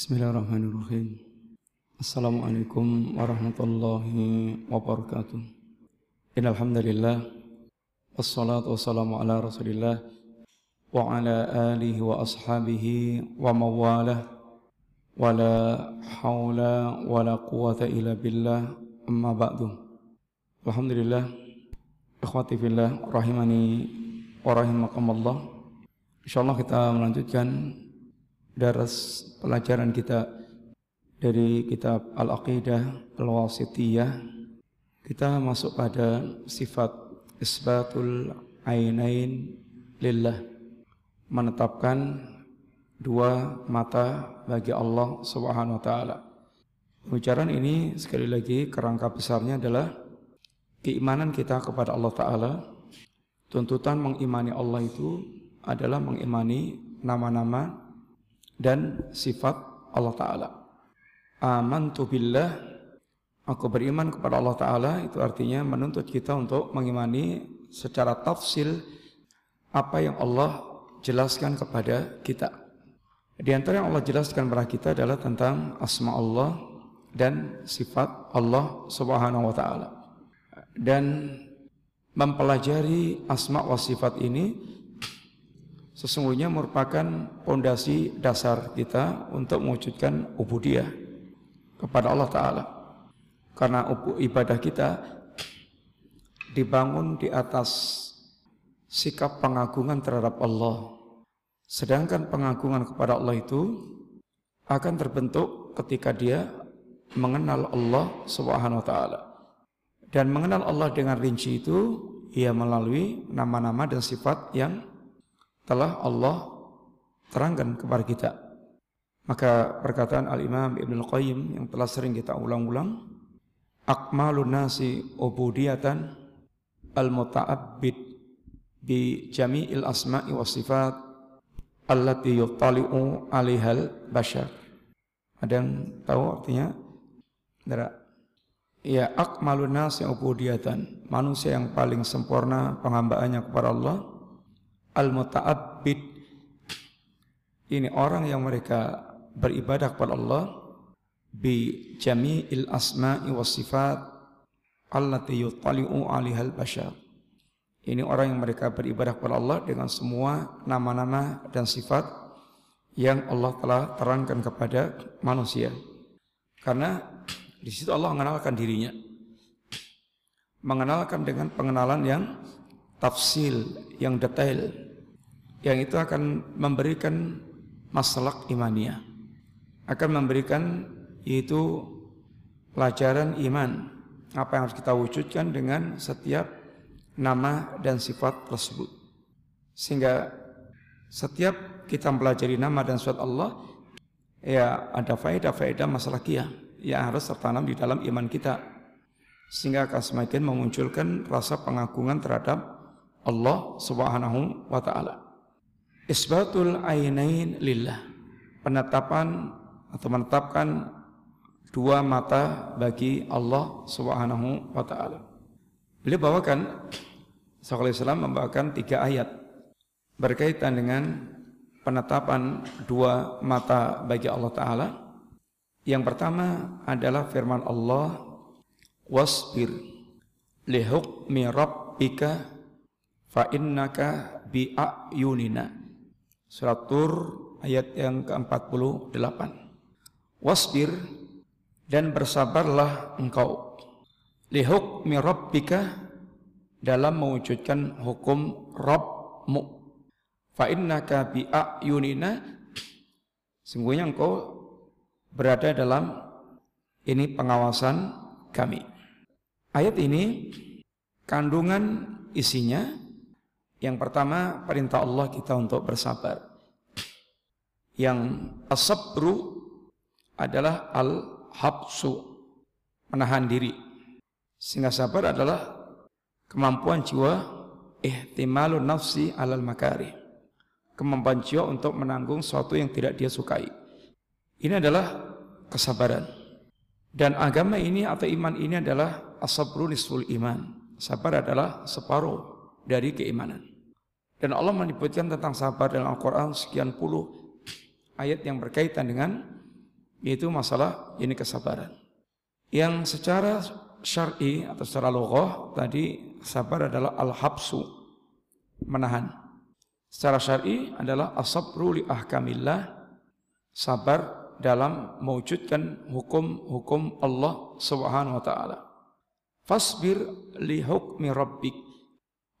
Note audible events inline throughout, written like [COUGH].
Bismillahirrahmanirrahim. Assalamualaikum warahmatullahi wabarakatuh. Innal hamdalillah wassalatu wassalamu ala Rasulillah wa ala alihi wa ashabihi wa mawalah wala haula wala quwata illa billah amma ba'du. Alhamdulillah ikhwati fillah rahimani wa rahimakumullah. Insyaallah kita melanjutkan daras pelajaran kita dari kitab Al-Aqidah Al-Wasitiyah kita masuk pada sifat isbatul ainain lillah menetapkan dua mata bagi Allah Subhanahu wa taala. Pembicaraan ini sekali lagi kerangka besarnya adalah keimanan kita kepada Allah taala. Tuntutan mengimani Allah itu adalah mengimani nama-nama dan sifat Allah Ta'ala. Amantu billah, aku beriman kepada Allah Ta'ala, itu artinya menuntut kita untuk mengimani secara tafsil apa yang Allah jelaskan kepada kita. Di antara yang Allah jelaskan kepada kita adalah tentang asma Allah dan sifat Allah Subhanahu wa taala. Dan mempelajari asma wa sifat ini sesungguhnya merupakan pondasi dasar kita untuk mewujudkan ubudiyah kepada Allah Ta'ala. Karena ibadah kita dibangun di atas sikap pengagungan terhadap Allah. Sedangkan pengagungan kepada Allah itu akan terbentuk ketika dia mengenal Allah Subhanahu wa taala. Dan mengenal Allah dengan rinci itu ia melalui nama-nama dan sifat yang telah Allah terangkan kepada kita. Maka perkataan Al-Imam Ibn Al-Qayyim yang telah sering kita ulang-ulang, akmalun nasi ubudiyatan al-muta'abbid bi jami'il asma'i wa sifat allati yuttali'u alihal bashar. Ada yang tahu artinya? Tidak. Ya akmalun nasi ubudiyatan, manusia yang paling sempurna penghambaannya kepada Allah al-muta'abbid ini orang yang mereka beribadah kepada Allah bi jami'il asma'i was sifat allati yuttali'u 'alaiha al-bashar. Ini orang yang mereka beribadah kepada Allah dengan semua nama-nama dan sifat yang Allah telah terangkan kepada manusia. Karena di situ Allah mengenalkan dirinya. Mengenalkan dengan pengenalan yang tafsil yang detail yang itu akan memberikan masalah imaniah. Akan memberikan itu pelajaran iman. Apa yang harus kita wujudkan dengan setiap nama dan sifat tersebut. Sehingga setiap kita mempelajari nama dan sifat Allah ya ada faedah-faedah masalah kia yang harus tertanam di dalam iman kita. Sehingga akan semakin memunculkan rasa pengagungan terhadap Allah Subhanahu wa taala. Isbatul ainain lillah. Penetapan atau menetapkan dua mata bagi Allah Subhanahu wa taala. Beliau bawakan Sallallahu Islam membawakan tiga ayat berkaitan dengan penetapan dua mata bagi Allah Ta'ala. Yang pertama adalah firman Allah, wasbir lihukmi rabbika fa innaka bi ayunina surat tur ayat yang ke-48 wasbir dan bersabarlah engkau. Li hukmi rabbika dalam mewujudkan hukum Rabbmu. Fa innaka bi ayunina. Sungguhnya engkau berada dalam ini pengawasan kami. Ayat ini kandungan isinya yang pertama perintah Allah kita untuk bersabar. Yang asabru adalah al-habsu, menahan diri. Sehingga sabar adalah kemampuan jiwa ihtimalun nafsi alal makari. Kemampuan jiwa untuk menanggung sesuatu yang tidak dia sukai. Ini adalah kesabaran. Dan agama ini atau iman ini adalah asabru nisful iman. Sabar adalah separuh dari keimanan. Dan Allah menyebutkan tentang sabar dalam Al-Quran sekian puluh ayat yang berkaitan dengan yaitu masalah ini kesabaran. Yang secara syar'i atau secara logoh tadi sabar adalah al-habsu menahan. Secara syar'i adalah asabru li ahkamillah sabar dalam mewujudkan hukum-hukum Allah Subhanahu wa taala. Fasbir li hukmi rabbik.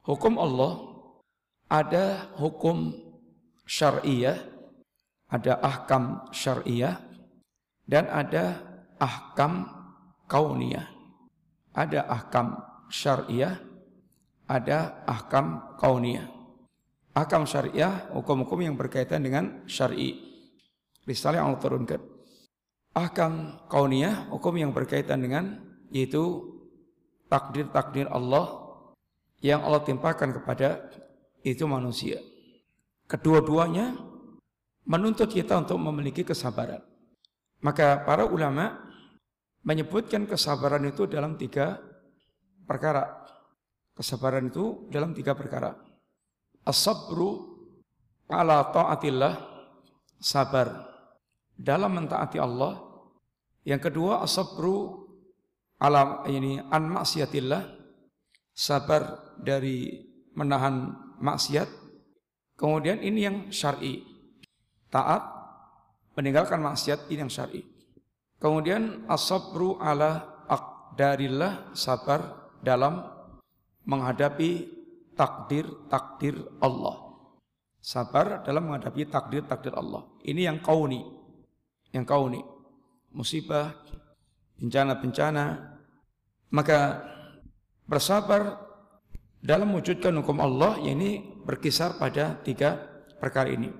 Hukum Allah ada hukum syariah, ada ahkam syariah dan ada ahkam kauniyah. Ada ahkam syariah, ada ahkam kauniyah. Ahkam syariah, hukum-hukum yang berkaitan dengan syar'i risalah yang Allah turunkan. Ahkam kauniyah, hukum yang berkaitan dengan yaitu takdir-takdir Allah yang Allah timpakan kepada itu manusia. Kedua-duanya menuntut kita untuk memiliki kesabaran. Maka para ulama menyebutkan kesabaran itu dalam tiga perkara. Kesabaran itu dalam tiga perkara. As-sabru ala ta'atillah, sabar dalam mentaati Allah. Yang kedua asabru alam ini an maksiatillah sabar dari menahan maksiat. Kemudian ini yang syar'i. Taat meninggalkan maksiat ini yang syar'i. Kemudian asabru ala akdarillah sabar dalam menghadapi takdir-takdir Allah. Sabar dalam menghadapi takdir-takdir Allah. Ini yang kauni yang kau nih musibah, bencana-bencana, maka bersabar dalam mewujudkan hukum Allah yang ini berkisar pada tiga perkara ini.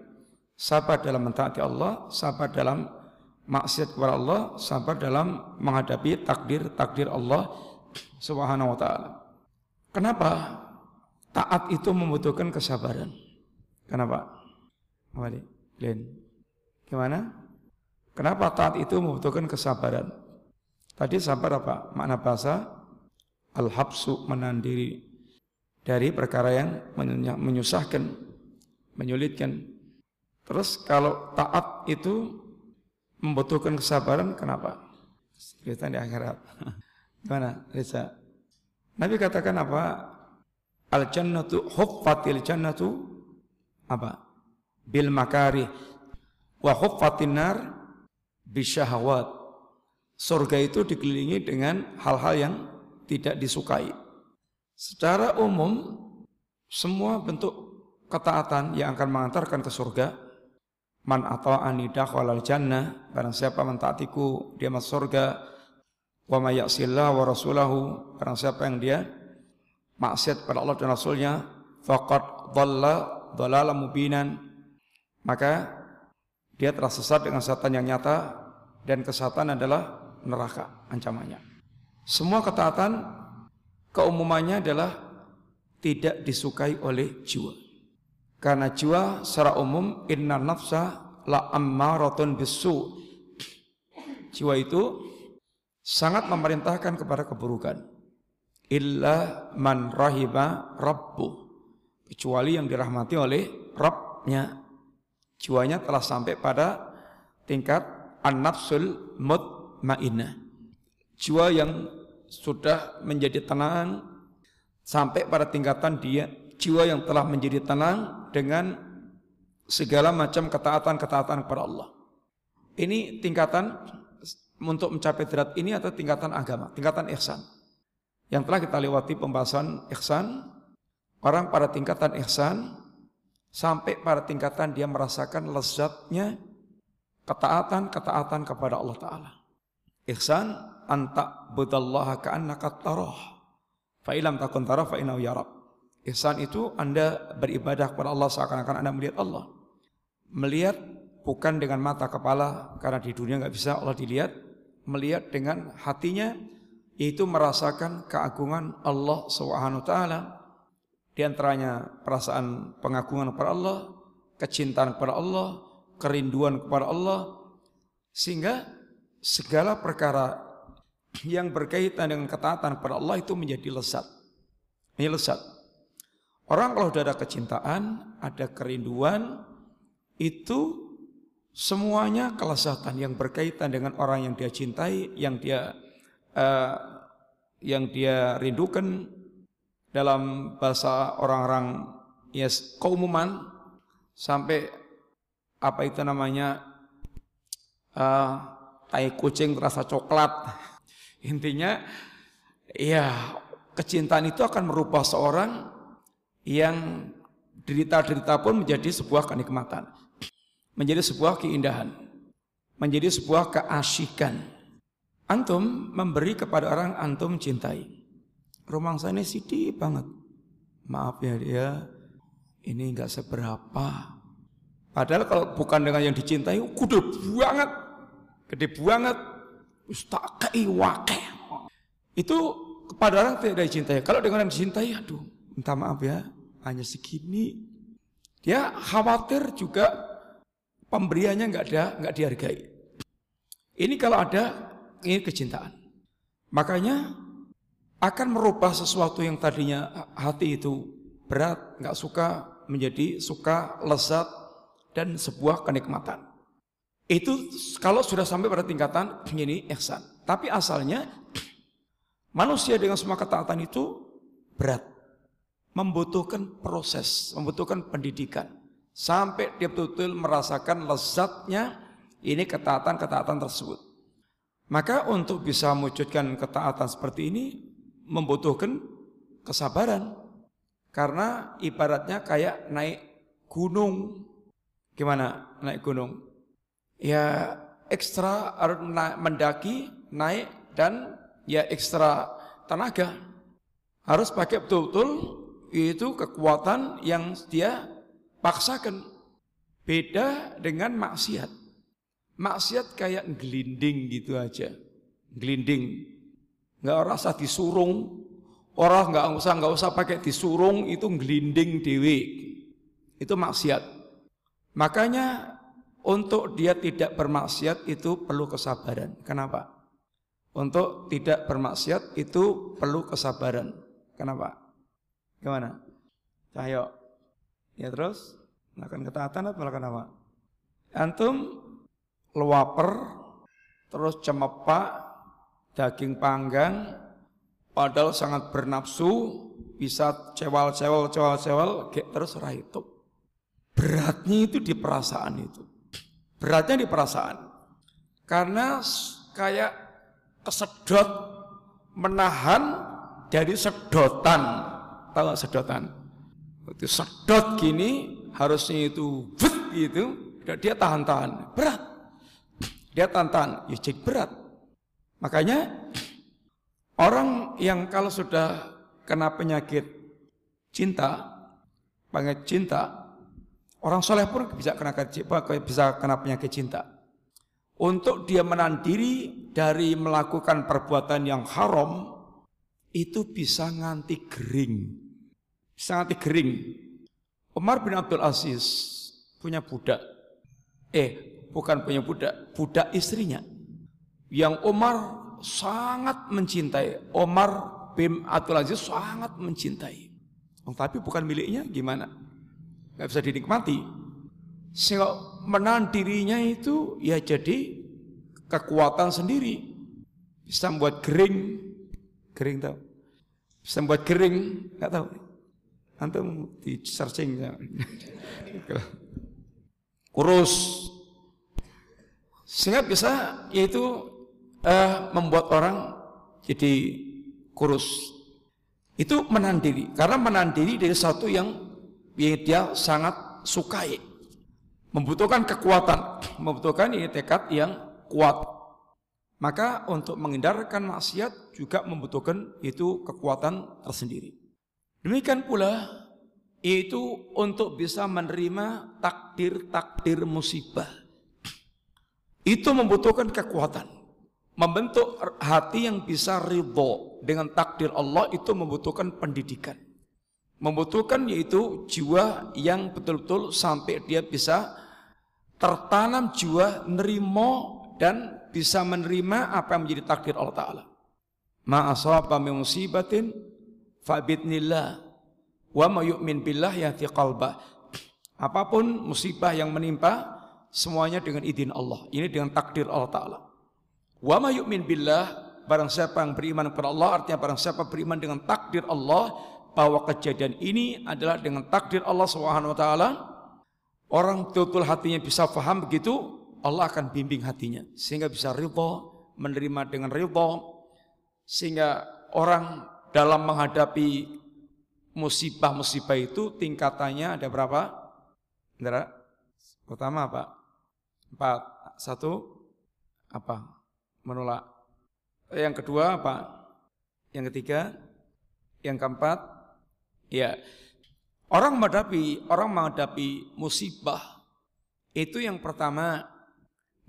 Sabar dalam mentaati Allah, sabar dalam maksiat kepada Allah, sabar dalam menghadapi takdir-takdir Allah Subhanahu wa taala. Kenapa taat itu membutuhkan kesabaran? Kenapa? Kembali, Glenn. Gimana? Kenapa taat itu membutuhkan kesabaran? Tadi sabar apa? Makna bahasa al-habsu menahan diri dari perkara yang menyusahkan, menyulitkan. Terus kalau taat itu membutuhkan kesabaran, kenapa? Kita di akhirat. [LAUGHS] Gimana, Risa? Nabi katakan apa? Al jannatu huffatil jannatu apa? Bil makari wa huffatin nar bisyahawat. Surga itu dikelilingi dengan hal-hal yang tidak disukai. Secara umum, semua bentuk ketaatan yang akan mengantarkan ke surga, man ata'ani dakhalal jannah, barang siapa mentaatiku dia masuk surga, wa may wa rasulahu, barang siapa yang dia maksiat pada Allah dan Rasulnya, faqad dhalla dhalalan mubinan, maka dia telah sesat dengan setan yang nyata dan kesatan adalah neraka ancamannya. Semua ketaatan keumumannya adalah tidak disukai oleh jiwa. Karena jiwa secara umum inna nafsa la ammaratun bisu. Jiwa itu sangat memerintahkan kepada keburukan. Illa man rahiba rabbu. Kecuali yang dirahmati oleh Rabbnya jiwanya telah sampai pada tingkat an-nafsul mutmainnah. Jiwa yang sudah menjadi tenang sampai pada tingkatan dia jiwa yang telah menjadi tenang dengan segala macam ketaatan-ketaatan kepada Allah. Ini tingkatan untuk mencapai derajat ini atau tingkatan agama, tingkatan ihsan. Yang telah kita lewati pembahasan ihsan, orang pada tingkatan ihsan Sampai pada tingkatan dia merasakan lezatnya ketaatan-ketaatan kepada Allah Ta'ala. Ihsan anta budallaha ka'annaka tarah. Fa'ilam takun tarah fa'inau yarab. Ihsan itu Anda beribadah kepada Allah seakan-akan Anda melihat Allah. Melihat bukan dengan mata kepala karena di dunia nggak bisa Allah dilihat. Melihat dengan hatinya yaitu merasakan keagungan Allah Subhanahu wa taala di antaranya perasaan pengagungan kepada Allah, kecintaan kepada Allah, kerinduan kepada Allah, sehingga segala perkara yang berkaitan dengan ketaatan kepada Allah itu menjadi lesat. Ini lesat. Orang kalau sudah ada kecintaan, ada kerinduan, itu semuanya kelezatan yang berkaitan dengan orang yang dia cintai, yang dia uh, yang dia rindukan dalam bahasa orang-orang yes keumuman sampai apa itu namanya uh, tai kucing rasa coklat intinya ya kecintaan itu akan merubah seorang yang derita-derita pun menjadi sebuah kenikmatan menjadi sebuah keindahan menjadi sebuah keasikan. Antum memberi kepada orang antum cintai. Rumah saya ini sedih banget. Maaf ya dia ini enggak seberapa. Padahal kalau bukan dengan yang dicintai, gede banget, gede banget, ustakai wakil. Itu kepada orang tidak dicintai. Kalau dengan yang dicintai, aduh, minta maaf ya, hanya segini. Dia khawatir juga pemberiannya nggak ada, nggak dihargai. Ini kalau ada, ini kecintaan. Makanya akan merubah sesuatu yang tadinya hati itu berat, nggak suka menjadi suka, lezat, dan sebuah kenikmatan. Itu kalau sudah sampai pada tingkatan ini ihsan. Tapi asalnya manusia dengan semua ketaatan itu berat. Membutuhkan proses, membutuhkan pendidikan. Sampai dia betul-betul merasakan lezatnya ini ketaatan-ketaatan tersebut. Maka untuk bisa mewujudkan ketaatan seperti ini membutuhkan kesabaran. Karena ibaratnya kayak naik gunung Gimana naik gunung? Ya ekstra harus mendaki, naik dan ya ekstra tenaga. Harus pakai betul-betul itu kekuatan yang dia paksakan. Beda dengan maksiat. Maksiat kayak gelinding gitu aja. Gelinding. Nggak rasa disurung. Orang nggak usah nggak usah pakai disurung itu gelinding dewi. Itu maksiat. Makanya untuk dia tidak bermaksiat itu perlu kesabaran. Kenapa? Untuk tidak bermaksiat itu perlu kesabaran. Kenapa? Gimana? Cahyo. Ya terus melakukan ketaatan atau melakukan apa? Antum luaper, terus cemepak, daging panggang, padahal sangat bernafsu, bisa cewal-cewal, cewal-cewal, terus raitup. Beratnya itu di perasaan itu. Beratnya di perasaan. Karena kayak kesedot menahan dari sedotan. Tahu gak sedotan? Itu sedot gini harusnya itu but gitu. Dia tahan-tahan. Berat. Dia tahan-tahan. Ya jadi berat. Makanya orang yang kalau sudah kena penyakit cinta, penyakit cinta, Orang soleh pun bisa kena bisa kena penyakit cinta. Untuk dia menahan diri dari melakukan perbuatan yang haram itu bisa nganti kering. Bisa nganti kering. Umar bin Abdul Aziz punya budak. Eh, bukan punya budak, budak istrinya. Yang Umar sangat mencintai. Umar bin Abdul Aziz sangat mencintai. Oh, tapi bukan miliknya gimana? Nggak bisa dinikmati. Sehingga menahan dirinya itu ya jadi kekuatan sendiri. Bisa membuat kering, kering tahu. Bisa membuat kering, nggak tahu. Antum di searching ya. [LAUGHS] kurus sehingga bisa yaitu uh, membuat orang jadi kurus itu menahan diri karena menahan diri dari satu yang yang dia sangat sukai. Membutuhkan kekuatan, membutuhkan ini tekad yang kuat. Maka untuk menghindarkan maksiat juga membutuhkan itu kekuatan tersendiri. Demikian pula itu untuk bisa menerima takdir-takdir musibah. Itu membutuhkan kekuatan. Membentuk hati yang bisa ridho dengan takdir Allah itu membutuhkan pendidikan membutuhkan yaitu jiwa yang betul-betul sampai dia bisa tertanam jiwa nerimo dan bisa menerima apa yang menjadi takdir Allah Ta'ala. Ma min musibatin fa bidnillah wa ma yu'min billah yahdi qalbah. Apa pun musibah yang menimpa semuanya dengan izin Allah. Ini dengan takdir Allah Ta'ala. Wa ma yu'min billah, barang siapa yang beriman kepada Allah, artinya barang siapa beriman dengan takdir Allah, bahwa kejadian ini adalah dengan takdir Allah Subhanahu wa taala. Orang betul-betul hatinya bisa paham begitu, Allah akan bimbing hatinya sehingga bisa ridho, menerima dengan ridho sehingga orang dalam menghadapi musibah-musibah itu tingkatannya ada berapa? Indra? Pertama apa? Empat. Satu apa? Menolak. Yang kedua apa? Yang ketiga? Yang keempat? Ya. Orang menghadapi orang menghadapi musibah itu yang pertama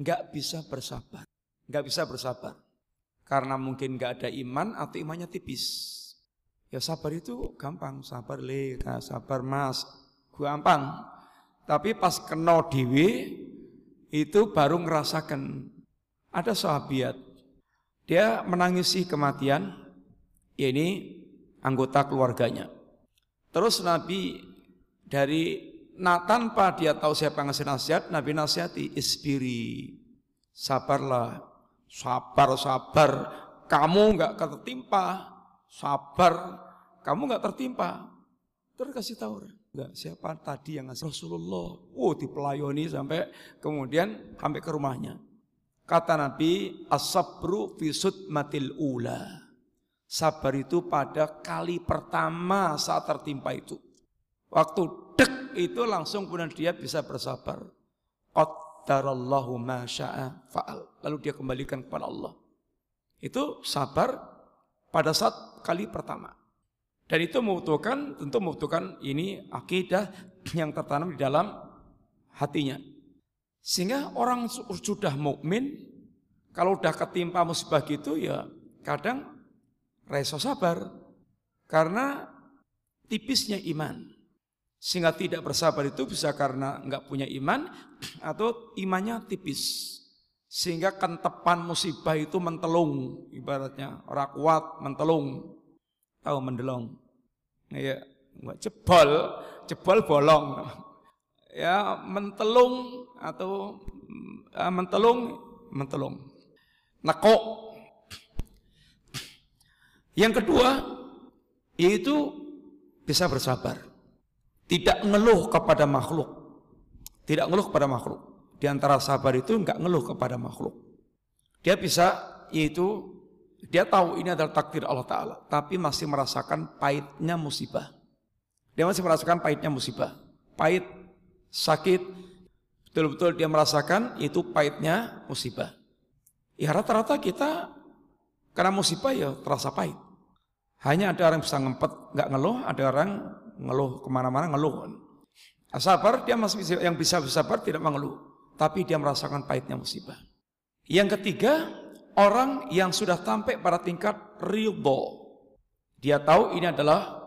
nggak bisa bersabar, nggak bisa bersabar karena mungkin nggak ada iman atau imannya tipis. Ya sabar itu gampang, sabar le, sabar mas, gampang. Tapi pas kena dewi itu baru ngerasakan ada sahabiat dia menangisi kematian ya ini anggota keluarganya Terus Nabi dari nah, tanpa dia tahu siapa ngasih nasihat, Nabi nasihati isbiri, sabarlah, sabar, sabar, kamu nggak tertimpa, sabar, kamu nggak tertimpa. Terus kasih tahu, enggak siapa tadi yang ngasih Rasulullah. Oh, dipelayoni sampai kemudian sampai ke rumahnya. Kata Nabi, as-sabru fi matil ula. Sabar itu pada kali pertama saat tertimpa itu. Waktu dek itu langsung kemudian dia bisa bersabar. Qaddarallahu ma sya'a fa'al. Lalu dia kembalikan kepada Allah. Itu sabar pada saat kali pertama. Dan itu membutuhkan, tentu membutuhkan ini akidah yang tertanam di dalam hatinya. Sehingga orang sudah mukmin kalau udah ketimpa musibah gitu ya kadang reso sabar karena tipisnya iman. Sehingga tidak bersabar itu bisa karena nggak punya iman [CLEARS THROAT] atau imannya tipis. Sehingga kentepan musibah itu mentelung, ibaratnya orang kuat mentelung, tahu mendelong. Ya, nggak jebol, jebol bolong. [LAUGHS] Ya, mentelung atau uh, mentelung, mentelung. Nekok yang kedua, yaitu bisa bersabar. Tidak ngeluh kepada makhluk. Tidak ngeluh kepada makhluk. Di antara sabar itu enggak ngeluh kepada makhluk. Dia bisa yaitu dia tahu ini adalah takdir Allah Ta'ala. Tapi masih merasakan pahitnya musibah. Dia masih merasakan pahitnya musibah. Pahit, sakit, betul-betul dia merasakan itu pahitnya musibah. Ya rata-rata kita karena musibah ya terasa pahit. Hanya ada orang bisa ngempet, nggak ngeluh, ada orang ngeluh ke mana-mana ngeluh. Sabar dia masih yang bisa bersabar tidak mengeluh, tapi dia merasakan pahitnya musibah. Yang ketiga, orang yang sudah sampai pada tingkat ridho. Dia tahu ini adalah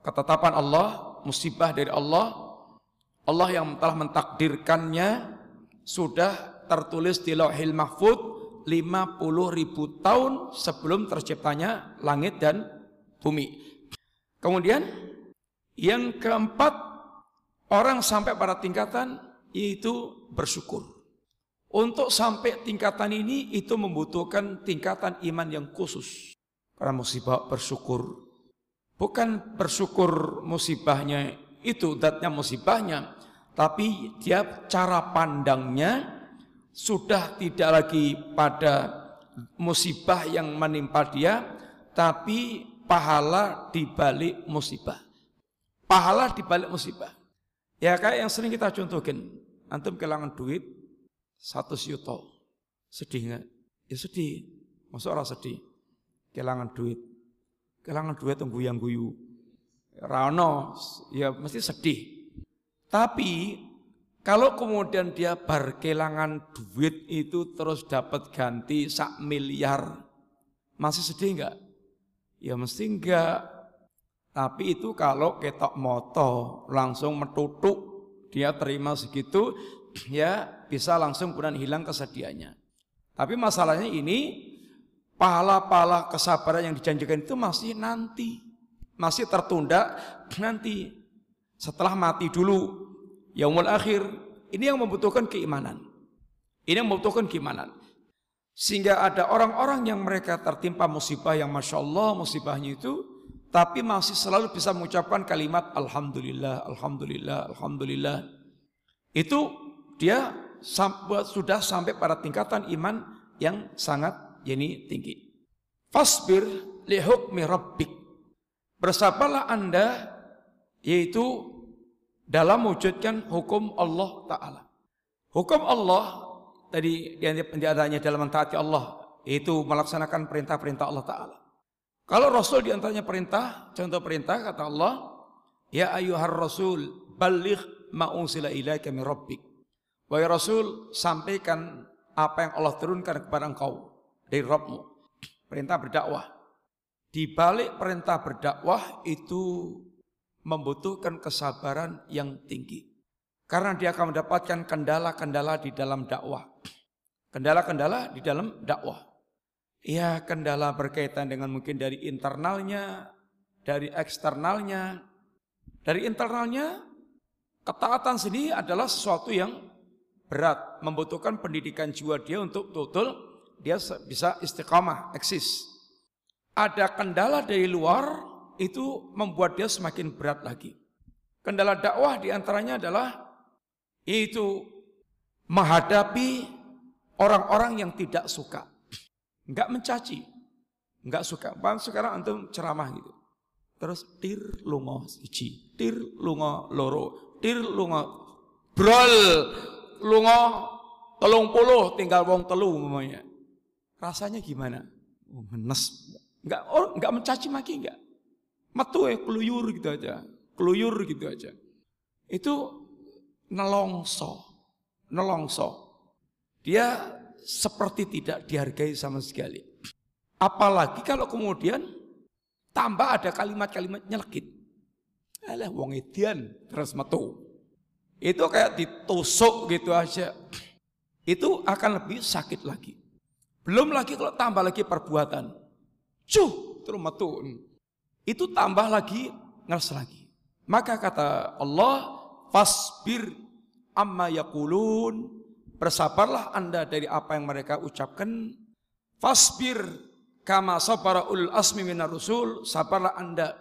ketetapan Allah, musibah dari Allah. Allah yang telah mentakdirkannya sudah tertulis di Lauhil Mahfud 50 ribu tahun sebelum terciptanya langit dan bumi. Kemudian yang keempat orang sampai pada tingkatan yaitu bersyukur. Untuk sampai tingkatan ini itu membutuhkan tingkatan iman yang khusus. Karena musibah bersyukur. Bukan bersyukur musibahnya itu datnya musibahnya. Tapi dia cara pandangnya sudah tidak lagi pada musibah yang menimpa dia, tapi pahala di balik musibah. Pahala di balik musibah. Ya kayak yang sering kita contohkan, antum kehilangan duit satu yuto, sedih nggak? Ya sedih, masuk orang sedih, kehilangan duit, kehilangan duit tunggu yang guyu, rano, ya mesti sedih. Tapi kalau kemudian dia berkelangan duit itu terus dapat ganti sak miliar, masih sedih enggak? Ya mesti enggak. Tapi itu kalau ketok moto langsung metutuk, dia terima segitu, [CLEARS THROAT] ya bisa langsung kemudian hilang kesedihannya. Tapi masalahnya ini, pahala-pahala kesabaran yang dijanjikan itu masih nanti, masih tertunda [CLEARS THROAT] nanti. Setelah mati dulu, yaumul akhir Ini yang membutuhkan keimanan. Ini yang membutuhkan keimanan. Sehingga ada orang-orang yang mereka tertimpa musibah yang Masya Allah musibahnya itu Tapi masih selalu bisa mengucapkan kalimat Alhamdulillah, Alhamdulillah, Alhamdulillah Itu dia sudah sampai pada tingkatan iman yang sangat ini tinggi Fasbir lihukmi rabbik Bersabarlah anda yaitu dalam mewujudkan hukum Allah Ta'ala Hukum Allah tadi di antaranya dalam mentaati Allah itu melaksanakan perintah-perintah Allah Taala. Kalau Rasul di antaranya perintah, contoh perintah kata Allah, ya ayuhar Rasul balik ma'usila ilaika min rabbik. Wahai Rasul, sampaikan apa yang Allah turunkan kepada engkau dari Rabbmu. Perintah berdakwah. Di balik perintah berdakwah itu membutuhkan kesabaran yang tinggi. Karena dia akan mendapatkan kendala-kendala di dalam dakwah. Kendala-kendala di dalam dakwah. Ya kendala berkaitan dengan mungkin dari internalnya, dari eksternalnya. Dari internalnya, ketaatan sendiri adalah sesuatu yang berat, membutuhkan pendidikan jiwa dia untuk betul dia bisa istiqamah, eksis. Ada kendala dari luar, itu membuat dia semakin berat lagi. Kendala dakwah di antaranya adalah itu menghadapi orang-orang yang tidak suka. Enggak mencaci. Enggak suka. Bang sekarang antum ceramah gitu. Terus tir lungo siji, tir lungo loro, tir lungo brol lungo telung puluh tinggal wong telu umumnya. Rasanya gimana? Oh, menes. Enggak oh, enggak mencaci maki enggak. Metu ya keluyur gitu aja. Keluyur gitu aja. Itu nelongso, nelongso. Dia seperti tidak dihargai sama sekali. Apalagi kalau kemudian tambah ada kalimat-kalimat nyelekit. Alah wong edian terus metu. Itu kayak ditusuk gitu aja. Itu akan lebih sakit lagi. Belum lagi kalau tambah lagi perbuatan. Cuh, terus metu. Itu tambah lagi ngeres lagi. Maka kata Allah, fasbir amma yaqulun. Bersabarlah anda dari apa yang mereka ucapkan. Fasbir kama sabara ulul asmi minar rusul. Sabarlah anda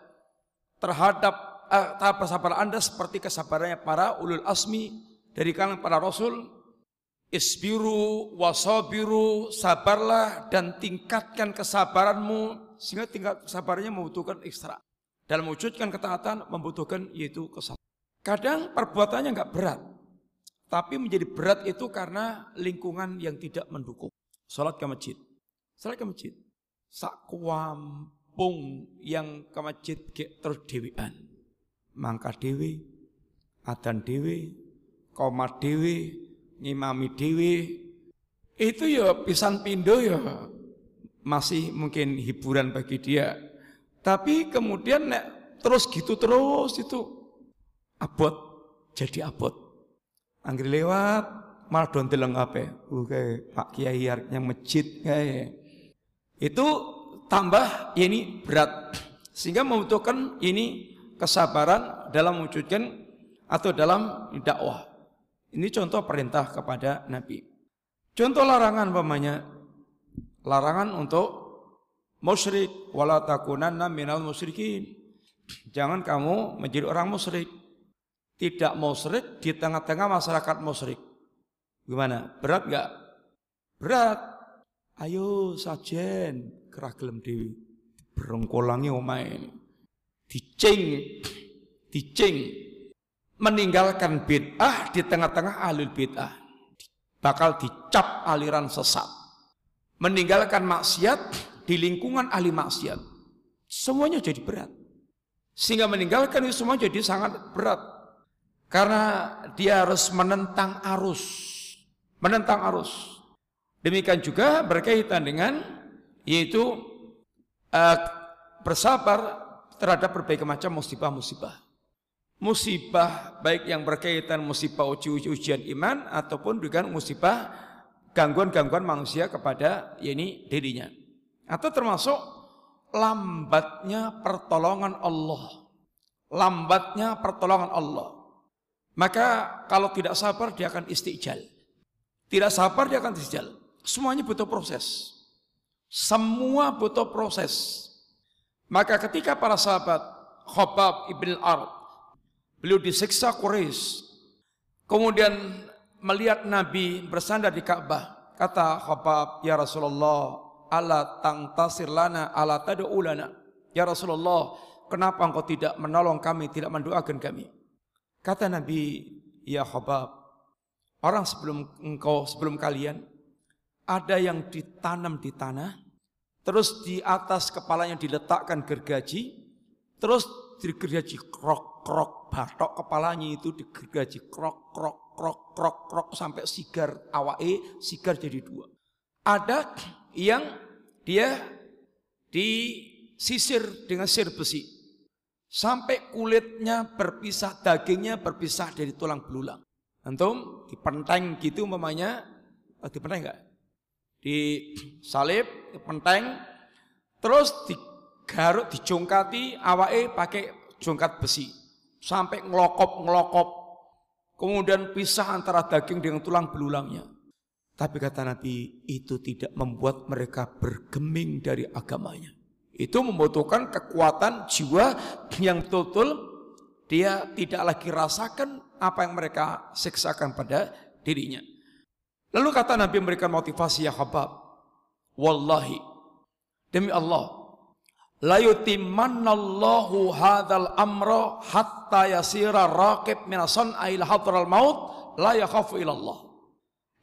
terhadap eh, tahap sabar anda seperti kesabarannya para ulul asmi dari kalangan para rasul. Isbiru wasabiru sabarlah dan tingkatkan kesabaranmu sehingga tingkat kesabarannya membutuhkan ekstra dalam mewujudkan ketaatan membutuhkan yaitu kesabaran Kadang perbuatannya nggak berat, tapi menjadi berat itu karena lingkungan yang tidak mendukung. Salat ke masjid, salat ke masjid. Sak kuampung yang ke masjid terus dewian. Mangka dewi, adan dewi, komat dewi, ngimami dewi. Itu ya pisan pindo ya masih mungkin hiburan bagi dia. Tapi kemudian nek terus gitu terus itu abot jadi abot. Anggri lewat malah don teleng apa? Oke, Pak Kiai yang masjid kayak. Itu tambah ini berat sehingga membutuhkan ini kesabaran dalam mewujudkan atau dalam dakwah. Ini contoh perintah kepada Nabi. Contoh larangan pamannya larangan untuk musyrik wala takunanna minal musyrikin. Jangan kamu menjadi orang musyrik tidak musyrik di tengah-tengah masyarakat musyrik. Gimana? Berat nggak? Berat. Ayo sajen keragelem dewi. Berengkolangi omai. Dicing, dicing. Meninggalkan bid'ah di tengah-tengah alil bid'ah. Bakal dicap aliran sesat. Meninggalkan maksiat di lingkungan ahli maksiat. Semuanya jadi berat. Sehingga meninggalkan itu semua jadi sangat berat. Karena dia harus menentang arus. Menentang arus. Demikian juga berkaitan dengan yaitu uh, bersabar terhadap berbagai macam musibah-musibah. Musibah baik yang berkaitan musibah uji-ujian iman ataupun dengan musibah gangguan-gangguan manusia kepada ini dirinya. Atau termasuk lambatnya pertolongan Allah. Lambatnya pertolongan Allah. Maka kalau tidak sabar dia akan istijal. Tidak sabar dia akan istijal. Semuanya butuh proses. Semua butuh proses. Maka ketika para sahabat Khobab ibn al beliau disiksa Quraisy, kemudian melihat Nabi bersandar di Ka'bah, kata Khobab, ya Rasulullah, ala tasir lana, ala tad'u lana. Ya Rasulullah, kenapa engkau tidak menolong kami, tidak mendoakan kami? Kata Nabi, ya Khobab, orang sebelum engkau, sebelum kalian, ada yang ditanam di tanah, terus di atas kepalanya diletakkan gergaji, terus digergaji krok krok batok kepalanya itu digergaji krok krok krok krok krok sampai sigar awae sigar jadi dua. Ada yang dia disisir dengan sir besi sampai kulitnya berpisah, dagingnya berpisah dari tulang belulang. Antum dipenteng gitu mamanya, oh, dipenteng enggak? Disalib, dipenteng, terus digaruk, dijongkati, awake pakai jongkat besi. Sampai ngelokop-ngelokop. Kemudian pisah antara daging dengan tulang belulangnya. Tapi kata Nabi, itu tidak membuat mereka bergeming dari agamanya. Itu membutuhkan kekuatan jiwa yang betul-betul dia tidak lagi rasakan apa yang mereka siksakan pada dirinya. Lalu kata Nabi memberikan motivasi ya Habab. Wallahi. Demi Allah. La yutimannallahu hadzal amra hatta yasira raqib min san'il hadral maut la yakhafu ilallah.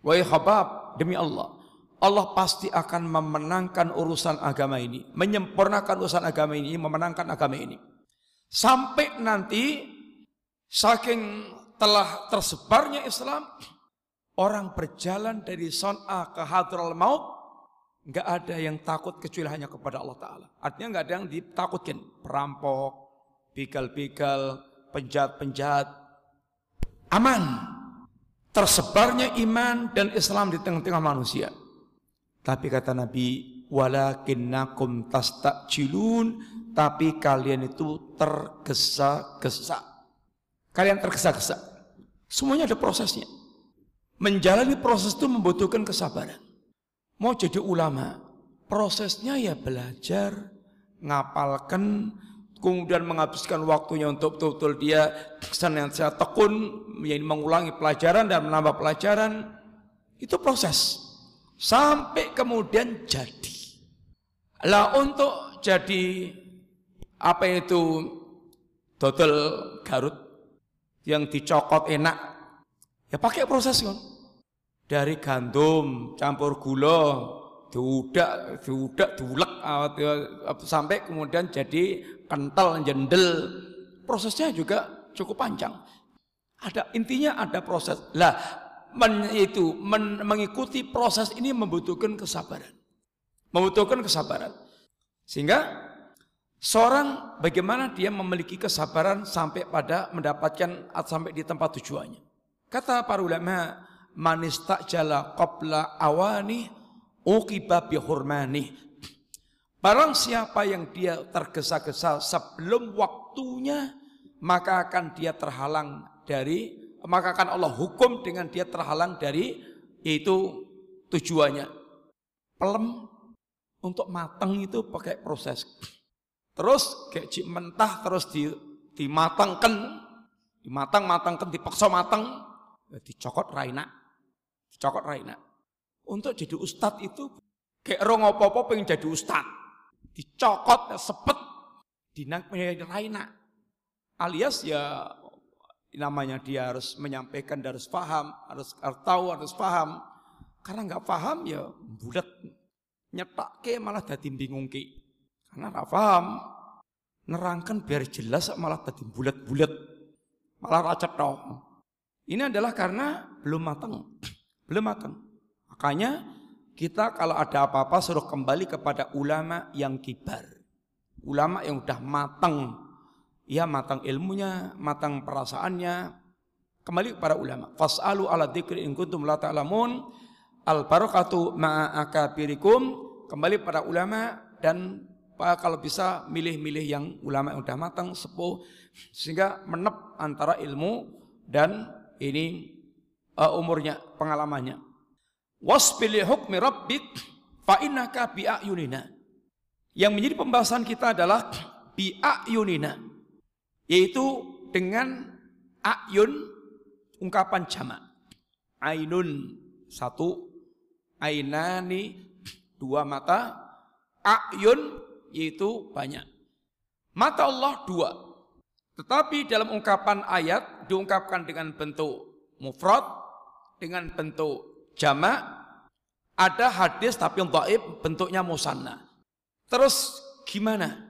Wahai Habab, demi Allah. Allah pasti akan memenangkan urusan agama ini, menyempurnakan urusan agama ini, memenangkan agama ini. Sampai nanti saking telah tersebarnya Islam, orang berjalan dari Son'a ke Hadral Maut, nggak ada yang takut kecuali hanya kepada Allah Taala. Artinya nggak ada yang ditakutkan, perampok, begal-begal, penjahat-penjahat, aman. Tersebarnya iman dan Islam di tengah-tengah manusia. Tapi kata Nabi, walakinnakum tastajilun, tapi kalian itu tergesa-gesa. Kalian tergesa-gesa. Semuanya ada prosesnya. Menjalani proses itu membutuhkan kesabaran. Mau jadi ulama, prosesnya ya belajar, ngapalkan, kemudian menghabiskan waktunya untuk betul-betul dia senantiasa tekun, mengulangi pelajaran dan menambah pelajaran. Itu proses. Sampai kemudian jadi. Lah untuk jadi apa itu dodol Garut yang dicokot enak ya pakai proses kan dari gandum campur gula diudak diudak diulek sampai kemudian jadi kental jendel prosesnya juga cukup panjang ada intinya ada proses lah men, itu men, mengikuti proses ini membutuhkan kesabaran. Membutuhkan kesabaran. Sehingga seorang bagaimana dia memiliki kesabaran sampai pada mendapatkan sampai di tempat tujuannya. Kata para ulama, jala qabla awani uqiba bihurmani. Barang siapa yang dia tergesa-gesa sebelum waktunya, maka akan dia terhalang dari maka akan Allah hukum dengan dia terhalang dari itu tujuannya. Pelem untuk matang itu pakai proses. Terus kayak mentah terus di dimatangkan, dimatang-matangkan, dipaksa matang, dicokot raina. Dicokot raina. Untuk jadi ustad itu kayak rong apa-apa pengen jadi ustad. Dicokot, sepet, dinang raina. Alias ya namanya dia harus menyampaikan, dia harus paham, harus, tahu, harus paham. Karena nggak paham ya bulat nyetak ke malah jadi bingung ke. Karena nggak paham, nerangkan biar jelas malah jadi bulat-bulat, malah racet toh. Ini adalah karena belum matang, belum matang. Makanya kita kalau ada apa-apa suruh kembali kepada ulama yang kibar. Ulama yang udah matang ya matang ilmunya, matang perasaannya. Kembali kepada ulama. Fas'alu ala dzikri in kuntum la ta'lamun. Al barakatu ma'a akabirikum. Kembali pada ulama dan kalau bisa milih-milih yang ulama yang udah matang, sepuh sehingga menep antara ilmu dan ini uh, umurnya, pengalamannya. Wasbil hukmi rabbik fa innaka. Yang menjadi pembahasan kita adalah bi ayunina yaitu dengan ayun ungkapan jamak. Ainun satu, ainani dua mata, ayun yaitu banyak. Mata Allah dua. Tetapi dalam ungkapan ayat diungkapkan dengan bentuk mufrad, dengan bentuk jamak, ada hadis tapi dhaif bentuknya musanna. Terus gimana?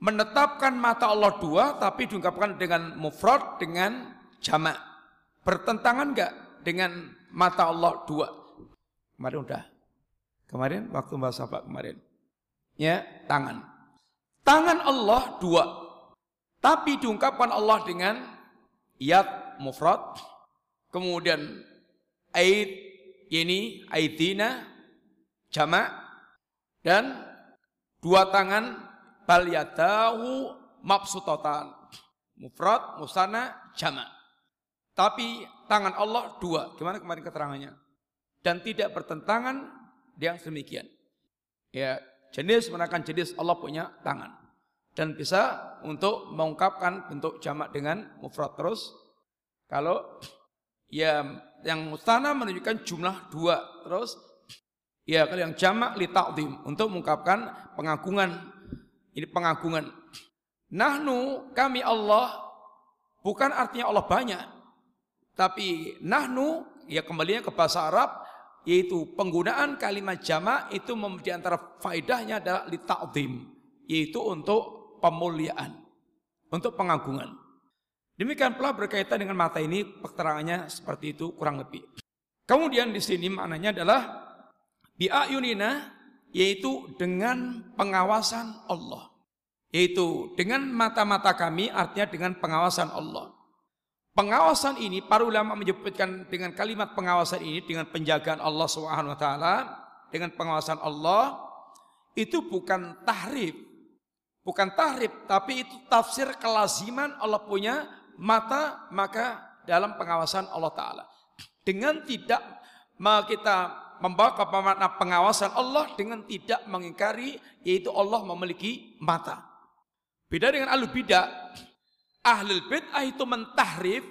Menetapkan mata Allah dua tapi diungkapkan dengan mufrad dengan jamak. Bertentangan enggak dengan mata Allah dua? Kemarin udah. Kemarin waktu bahasa apa kemarin? Ya, tangan. Tangan Allah dua. Tapi diungkapkan Allah dengan yad mufrad. Kemudian aid ini aidina jamak dan dua tangan bal yadahu mabsutatan. Mufrad, musana, jama. Tapi tangan Allah dua. Gimana kemarin keterangannya? Dan tidak bertentangan yang demikian. Ya, jenis menakan jenis Allah punya tangan. Dan bisa untuk mengungkapkan bentuk jamak dengan mufrad terus. Kalau ya yang mustana menunjukkan jumlah dua terus ya kalau yang jamak li ta'zim untuk mengungkapkan pengagungan ini pengagungan. Nahnu kami Allah bukan artinya Allah banyak. Tapi nahnu ya kembalinya ke bahasa Arab yaitu penggunaan kalimat jama itu di antara faedahnya adalah li ta'zim yaitu untuk pemuliaan, untuk pengagungan. Demikian pula berkaitan dengan mata ini keterangannya seperti itu kurang lebih. Kemudian di sini maknanya adalah bi'ayunina yaitu dengan pengawasan Allah. Yaitu dengan mata-mata kami artinya dengan pengawasan Allah. Pengawasan ini para ulama menyebutkan dengan kalimat pengawasan ini dengan penjagaan Allah taala, dengan pengawasan Allah itu bukan tahrif. Bukan tahrif, tapi itu tafsir kelaziman Allah punya mata maka dalam pengawasan Allah taala. Dengan tidak kita membawa ke pengawasan Allah dengan tidak mengingkari yaitu Allah memiliki mata. Beda dengan ahli bidah. Ahli bid'ah itu mentahrif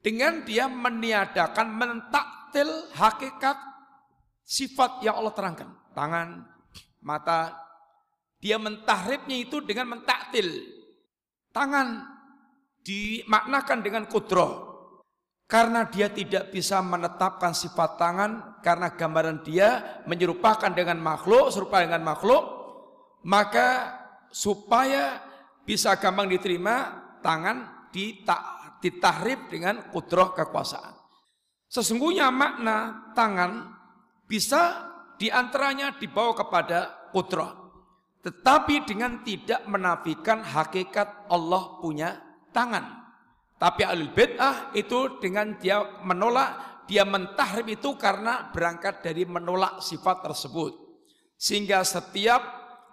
dengan dia meniadakan mentaktil hakikat sifat yang Allah terangkan. Tangan, mata. Dia mentahrifnya itu dengan mentaktil. Tangan dimaknakan dengan kudroh. Karena dia tidak bisa menetapkan sifat tangan karena gambaran dia menyerupakan dengan makhluk, serupa dengan makhluk, maka supaya bisa gampang diterima tangan ditahrif dengan kudroh kekuasaan. Sesungguhnya makna tangan bisa di antaranya dibawa kepada kudroh. Tetapi dengan tidak menafikan hakikat Allah punya tangan. Tapi alul bid'ah itu dengan dia menolak, dia mentahrif itu karena berangkat dari menolak sifat tersebut. Sehingga setiap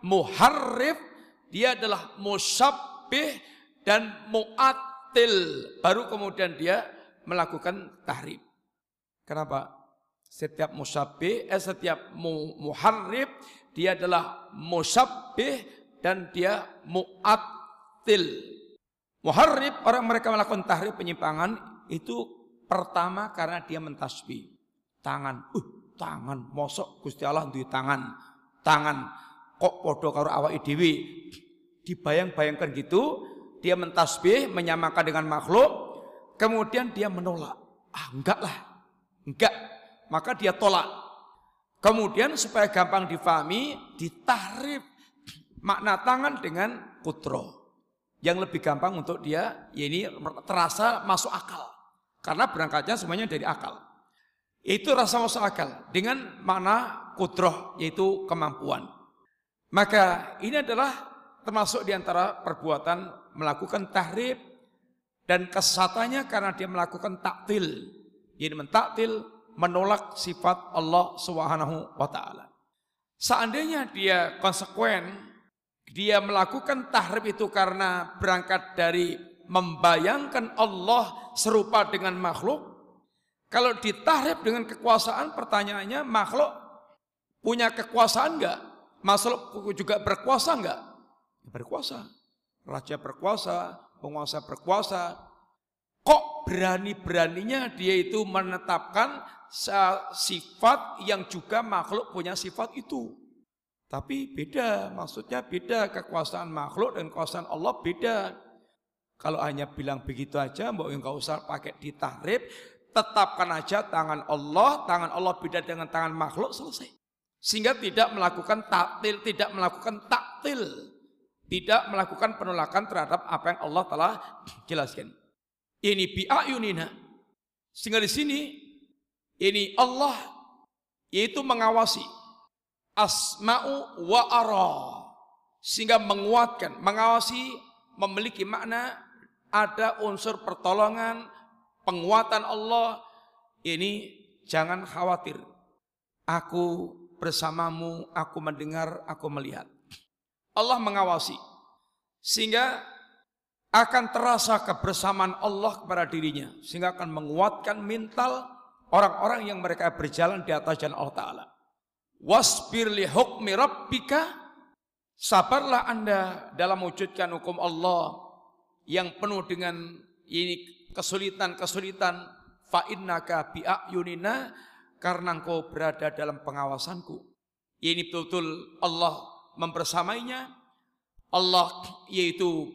muharrif dia adalah musabbih dan mu'atil. Baru kemudian dia melakukan tahrif. Kenapa? Setiap musabbih, eh, setiap mu, muharrif dia adalah musabbih dan dia mu'atil. Muharrib orang mereka melakukan tahrib penyimpangan itu pertama karena dia mentasbih. Tangan, uh, tangan, mosok Gusti Allah duwe tangan. Tangan kok podo karo awak dhewe. Dibayang-bayangkan gitu, dia mentasbih, menyamakan dengan makhluk, kemudian dia menolak. Ah, enggak lah. Enggak. Maka dia tolak. Kemudian supaya gampang difahami, ditahrib makna tangan dengan kudroh yang lebih gampang untuk dia ya ini terasa masuk akal. Karena berangkatnya semuanya dari akal. Itu rasa masuk akal dengan makna kudroh yaitu kemampuan. Maka ini adalah termasuk di antara perbuatan melakukan tahrib dan kesatannya karena dia melakukan taktil. Jadi mentaktil menolak sifat Allah Subhanahu wa taala. Seandainya dia konsekuen dia melakukan tahrib itu karena berangkat dari membayangkan Allah serupa dengan makhluk, kalau ditahrif dengan kekuasaan, pertanyaannya makhluk punya kekuasaan enggak? Makhluk juga berkuasa enggak? Berkuasa. Raja berkuasa, penguasa berkuasa. Kok berani-beraninya dia itu menetapkan sifat yang juga makhluk punya sifat itu? Tapi beda, maksudnya beda kekuasaan makhluk dan kekuasaan Allah beda. Kalau hanya bilang begitu aja, mbak enggak usah pakai ditahrif, tetapkan aja tangan Allah, tangan Allah beda dengan tangan makhluk selesai. Sehingga tidak melakukan taktil, tidak melakukan taktil, tidak melakukan penolakan terhadap apa yang Allah telah jelaskan. Ini bi'ayunina. Sehingga di sini ini Allah yaitu mengawasi asma'u wa ara sehingga menguatkan, mengawasi memiliki makna ada unsur pertolongan, penguatan Allah. Ini jangan khawatir. Aku bersamamu, aku mendengar, aku melihat. Allah mengawasi sehingga akan terasa kebersamaan Allah kepada dirinya sehingga akan menguatkan mental orang-orang yang mereka berjalan di atas jalan Allah Ta'ala. Wasbir li hukmi rabbika Sabarlah anda dalam wujudkan hukum Allah yang penuh dengan ini kesulitan-kesulitan fa innaka bi'ayunina karena engkau berada dalam pengawasanku. Ini betul-betul Allah membersamainya. Allah yaitu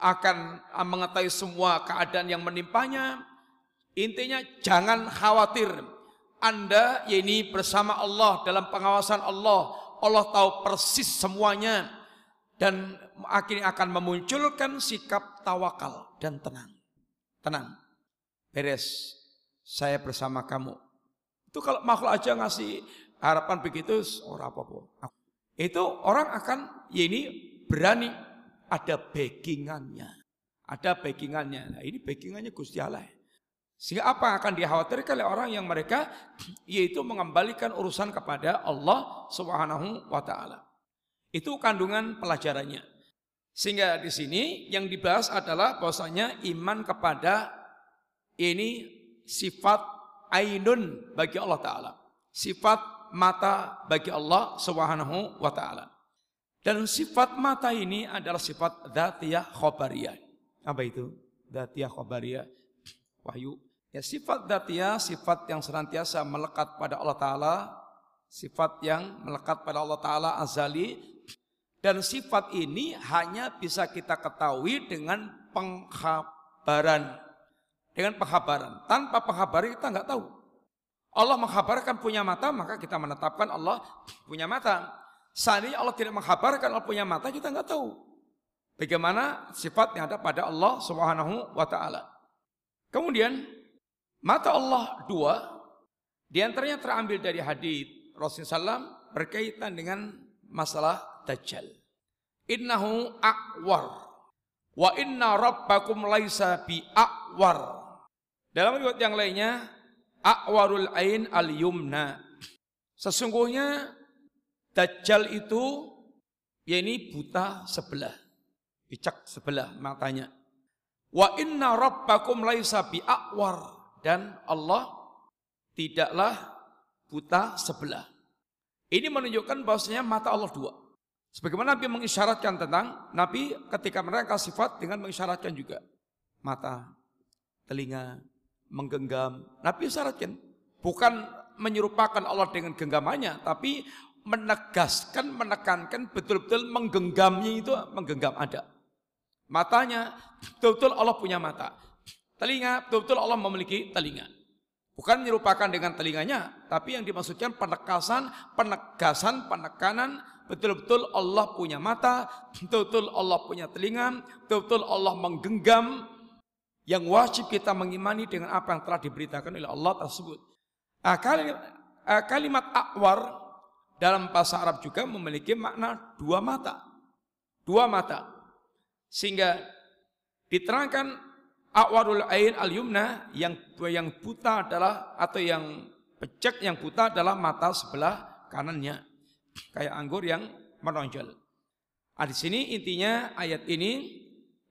akan mengetahui semua keadaan yang menimpanya. Intinya jangan khawatir. Anda ini bersama Allah dalam pengawasan Allah Allah tahu persis semuanya dan akhirnya akan memunculkan sikap tawakal dan tenang. Tenang. Beres. Saya bersama kamu. Itu kalau makhluk aja ngasih harapan begitu orang apa-apa. Itu orang akan ya ini berani ada backingannya. Ada backingannya. Nah, ini backingannya Gusti Allah. Sehingga apa yang akan dikhawatirkan oleh orang yang mereka [CLEARS THROAT] yaitu mengembalikan urusan kepada Allah Subhanahu wa taala. Itu kandungan pelajarannya. Sehingga di sini yang dibahas adalah bahwasanya iman kepada ini sifat ainun bagi Allah taala. Sifat mata bagi Allah Subhanahu wa taala. Dan sifat mata ini adalah sifat dzatiyah khabariyah. Apa itu? Dzatiyah khabariyah. Wahyu Ya sifat datia, sifat yang senantiasa melekat pada Allah Ta'ala, sifat yang melekat pada Allah Ta'ala azali, dan sifat ini hanya bisa kita ketahui dengan penghabaran. Dengan penghabaran. Tanpa penghabaran kita nggak tahu. Allah menghabarkan punya mata, maka kita menetapkan Allah punya mata. Seandainya Allah tidak menghabarkan Allah punya mata, kita nggak tahu. Bagaimana sifat yang ada pada Allah Subhanahu wa taala. Kemudian Mata Allah dua, di antaranya terambil dari hadis Rasulullah SAW berkaitan dengan masalah Dajjal. Innahu akwar wa inna rabbakum laisa bi akwar. Dalam riwayat yang lainnya, akwarul ain al yumna. Sesungguhnya Dajjal itu ya ini buta sebelah, bicak sebelah matanya. Wa inna rabbakum laisa bi akwar dan Allah tidaklah buta sebelah. Ini menunjukkan bahwasanya mata Allah dua. Sebagaimana Nabi mengisyaratkan tentang Nabi ketika mereka sifat dengan mengisyaratkan juga mata, telinga, menggenggam. Nabi isyaratkan bukan menyerupakan Allah dengan genggamannya, tapi menegaskan, menekankan betul-betul menggenggamnya itu menggenggam ada. Matanya betul-betul Allah punya mata. Telinga, betul-betul Allah memiliki telinga. Bukan menyerupakan dengan telinganya, tapi yang dimaksudkan penekasan, penegasan, penekanan, betul-betul Allah punya mata, betul-betul Allah punya telinga, betul-betul Allah menggenggam, yang wajib kita mengimani dengan apa yang telah diberitakan oleh Allah tersebut. Nah, kalimat, kalimat akwar dalam bahasa Arab juga memiliki makna dua mata. Dua mata. Sehingga diterangkan Awarul ain al yumna yang yang buta adalah atau yang pecek yang buta adalah mata sebelah kanannya kayak anggur yang menonjol. Nah, di sini intinya ayat ini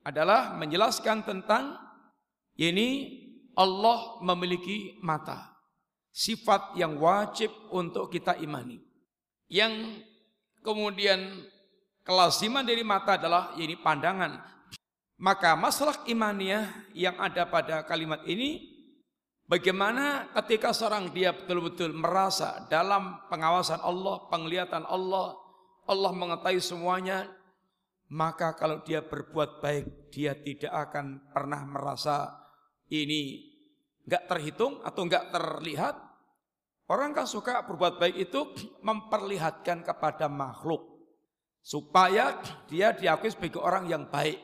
adalah menjelaskan tentang ini Allah memiliki mata. Sifat yang wajib untuk kita imani. Yang kemudian kelasiman dari mata adalah ini pandangan. Maka masalah imaniah yang ada pada kalimat ini Bagaimana ketika seorang dia betul-betul merasa dalam pengawasan Allah, penglihatan Allah, Allah mengetahui semuanya, maka kalau dia berbuat baik, dia tidak akan pernah merasa ini nggak terhitung atau nggak terlihat. Orang kan suka berbuat baik itu [CLEARS THROAT] memperlihatkan kepada makhluk supaya dia diakui sebagai orang yang baik.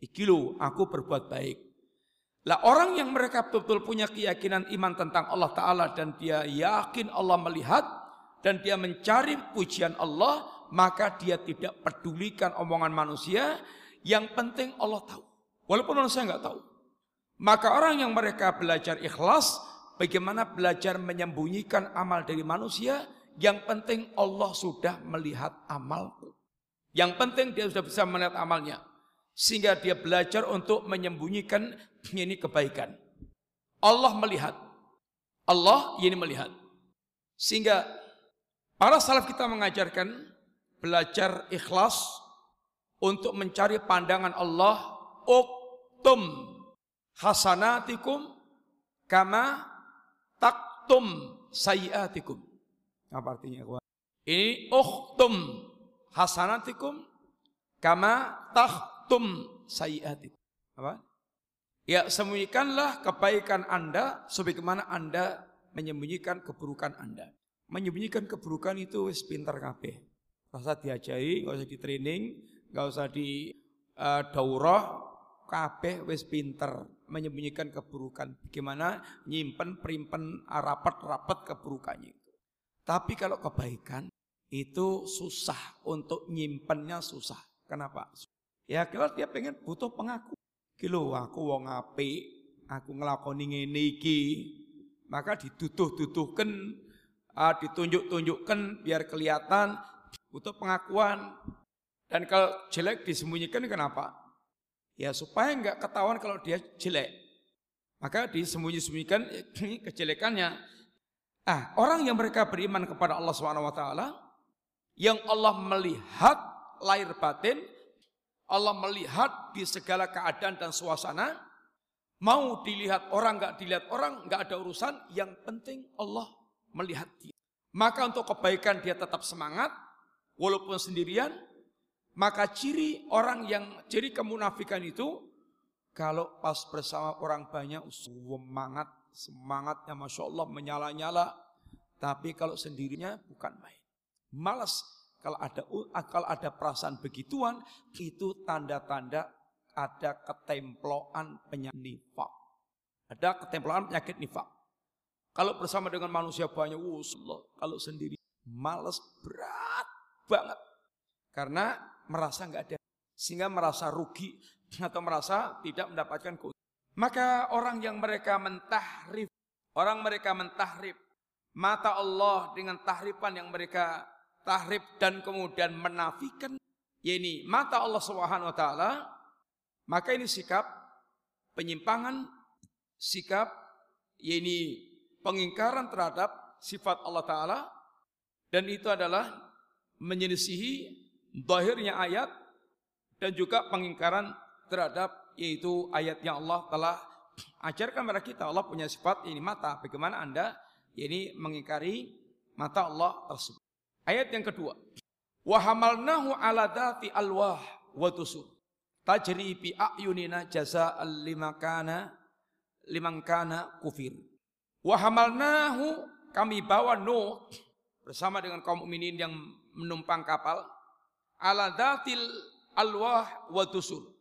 Iki aku berbuat baik. Lah orang yang mereka betul-betul punya keyakinan iman tentang Allah Ta'ala dan dia yakin Allah melihat dan dia mencari pujian Allah, maka dia tidak pedulikan omongan manusia, yang penting Allah tahu. Walaupun manusia nggak tahu. Maka orang yang mereka belajar ikhlas, bagaimana belajar menyembunyikan amal dari manusia, yang penting Allah sudah melihat amalku. Yang penting dia sudah bisa melihat amalnya sehingga dia belajar untuk menyembunyikan ini kebaikan. Allah melihat. Allah ini melihat. Sehingga para salaf kita mengajarkan belajar ikhlas untuk mencari pandangan Allah uktum hasanatikum kama taktum sayiatikum. Apa artinya? Ini uktum hasanatikum kama tak tum sayiatik. Apa? Ya sembunyikanlah kebaikan Anda sebagaimana Anda menyembunyikan keburukan Anda. Menyembunyikan keburukan itu wis pinter kabeh. Usah diajari, gak usah di training, gak usah di uh, daurah, kabeh wis pinter menyembunyikan keburukan. Bagaimana nyimpen, perimpen, rapat-rapat keburukannya itu. Tapi kalau kebaikan itu susah untuk nyimpennya susah. Kenapa? Ya kalau dia pengen butuh pengaku. Kilo aku wong api, aku ngelakoni ngene iki. Maka dituduh-tuduhkan, uh, ditunjuk-tunjukkan biar kelihatan butuh pengakuan. Dan kalau jelek disembunyikan kenapa? Ya supaya enggak ketahuan kalau dia jelek. Maka disembunyi-sembunyikan kejelekannya. Ah, orang yang mereka beriman kepada Allah SWT, yang Allah melihat lahir batin, Allah melihat di segala keadaan dan suasana. Mau dilihat orang, nggak dilihat orang, nggak ada urusan. Yang penting Allah melihat dia. Maka untuk kebaikan dia tetap semangat, walaupun sendirian. Maka ciri orang yang ciri kemunafikan itu, kalau pas bersama orang banyak, semangat, semangatnya masya Allah menyala-nyala. Tapi kalau sendirinya bukan main. Malas kalau ada kalau ada perasaan begituan, itu tanda-tanda ada ketemploan penyakit nifak. Ada ketemploan penyakit nifak. Kalau bersama dengan manusia banyak, Allah, kalau sendiri males berat banget. Karena merasa nggak ada, sehingga merasa rugi [LAUGHS] atau merasa tidak mendapatkan keuntungan. Maka orang yang mereka mentahrif, orang mereka mentahrif mata Allah dengan tahrifan yang mereka tahrib dan kemudian menafikan. Ini mata Allah Subhanahu wa taala maka ini sikap penyimpangan sikap ini pengingkaran terhadap sifat Allah taala dan itu adalah menyelisihi zahirnya ayat dan juga pengingkaran terhadap yaitu ayat yang Allah telah ajarkan kepada kita. Allah punya sifat ini mata. Bagaimana Anda ini mengingkari mata Allah tersebut Ayat yang kedua. Wa hamalnahu ala dhati alwah wa tusur. Tajri bi ayunina jaza'al limakana limangkana kufir. Wa hamalnahu kami bawa Nuh bersama dengan kaum mukminin yang menumpang kapal ala dhatil alwah wa tusur.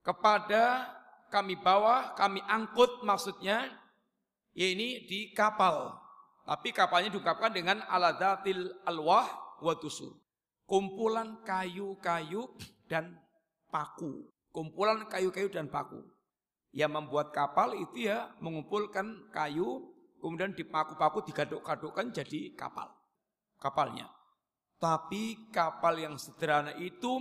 Kepada kami bawa, kami angkut maksudnya ya ini di kapal tapi kapalnya diungkapkan dengan aladatil alwah wa tusur. Kumpulan kayu-kayu dan paku. Kumpulan kayu-kayu dan paku. Yang membuat kapal itu ya mengumpulkan kayu, kemudian dipaku-paku digaduk-gadukkan jadi kapal. Kapalnya. Tapi kapal yang sederhana itu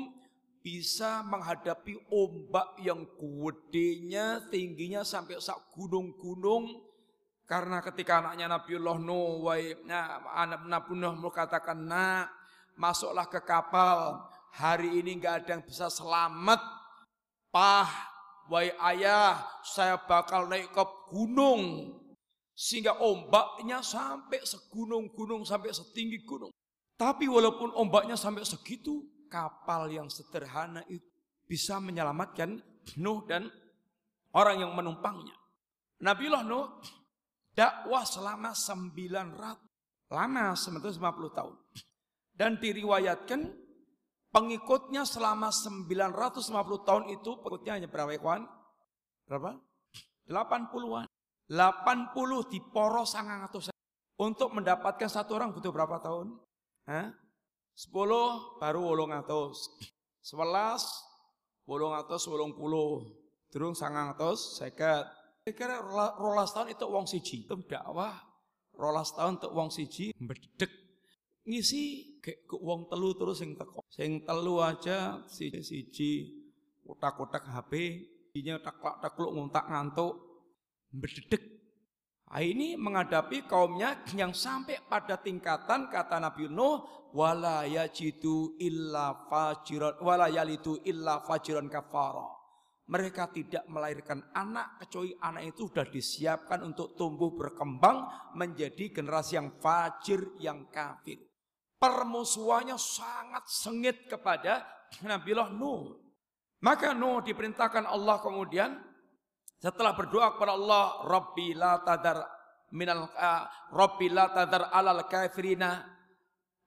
bisa menghadapi ombak yang gedenya, tingginya sampai sak gunung-gunung. Karena ketika anaknya Nabiullah Nuh, nah, anak Nabi Nuh katakan, nak masuklah ke kapal. Hari ini nggak ada yang bisa selamat. Pah, wahai ayah, saya bakal naik ke gunung. Sehingga ombaknya sampai segunung-gunung, sampai setinggi gunung. Tapi walaupun ombaknya sampai segitu, kapal yang sederhana itu bisa menyelamatkan Nuh dan orang yang menumpangnya. Nabiullah Nuh dakwah selama 900 lama 950 tahun. Dan diriwayatkan pengikutnya selama 950 tahun itu pengikutnya hanya berapa kawan? Berapa? 80-an. 80 di poros sangang atau untuk mendapatkan satu orang butuh berapa tahun? Hah? 10 baru wolong atus. 11 wolong atus wolong puluh. Durung sangang atus seket. Kira rolas tahun itu wong siji. Itu dakwah rolas tahun untuk wong siji bedek ngisi kayak ke wong telu terus sing teko. Sing telu aja siji siji kotak-kotak HP, inya taklak-takluk nguntak ngantuk bedek Nah, ini menghadapi kaumnya yang sampai pada tingkatan kata Nabi Nuh wala yajidu illa fajiran wala yalidu illa fajiran kafara. Mereka tidak melahirkan anak kecuali anak itu sudah disiapkan untuk tumbuh berkembang menjadi generasi yang fajir yang kafir. Permusuhannya sangat sengit kepada Nabi Nuh. Maka Nuh diperintahkan Allah kemudian setelah berdoa kepada Allah, Rabbi la tadar minal uh, Rabbi la tadar alal kafirina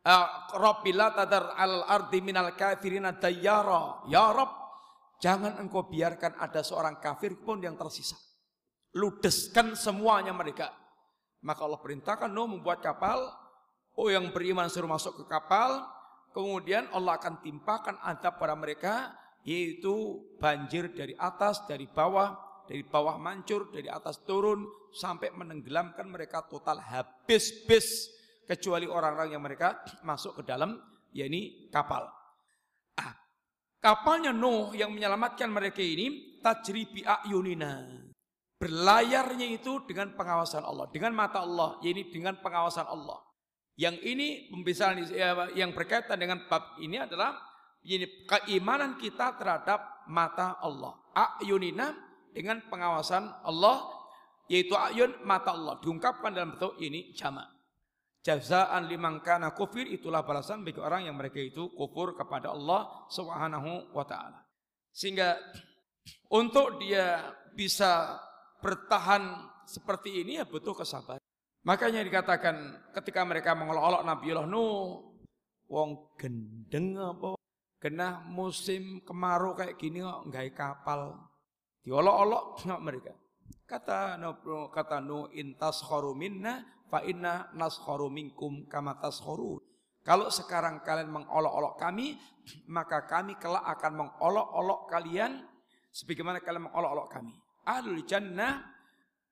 uh, Rabbi la tadar alal ardi minal kafirina dayyara. Ya Rabb, jangan engkau biarkan ada seorang kafir pun yang tersisa. Ludeskan semuanya mereka. Maka Allah perintahkan Nuh membuat kapal. Oh yang beriman suruh masuk ke kapal. Kemudian Allah akan timpakan adab pada mereka. Yaitu banjir dari atas, dari bawah, dari bawah mancur, dari atas turun sampai menenggelamkan mereka total habis bis kecuali orang-orang yang mereka masuk ke dalam yakni kapal. Kapalnya Nuh yang menyelamatkan mereka ini tajribi ayunina. Berlayarnya itu dengan pengawasan Allah, dengan mata Allah, yakni dengan pengawasan Allah. Yang ini pembicaraan yang berkaitan dengan bab ini adalah ini keimanan kita terhadap mata Allah. Ayunina dengan pengawasan Allah yaitu ayun mata Allah diungkapkan dalam bentuk ini jamak. Jazaan liman kana kufir itulah balasan bagi orang yang mereka itu kufur kepada Allah Subhanahu wa taala. Sehingga untuk dia bisa bertahan seperti ini ya butuh kesabaran. Makanya dikatakan ketika mereka mengolok-olok Allah Nuh, wong gendeng apa? Kena musim kemarau kayak gini kok nggak kapal. Diolok-olok mereka. Kata kata nu intas minna fa inna naskharu minkum kama. Kalau sekarang kalian mengolok-olok kami, maka kami kelak akan mengolok-olok kalian sebagaimana kalian mengolok-olok kami. Ahlul jannah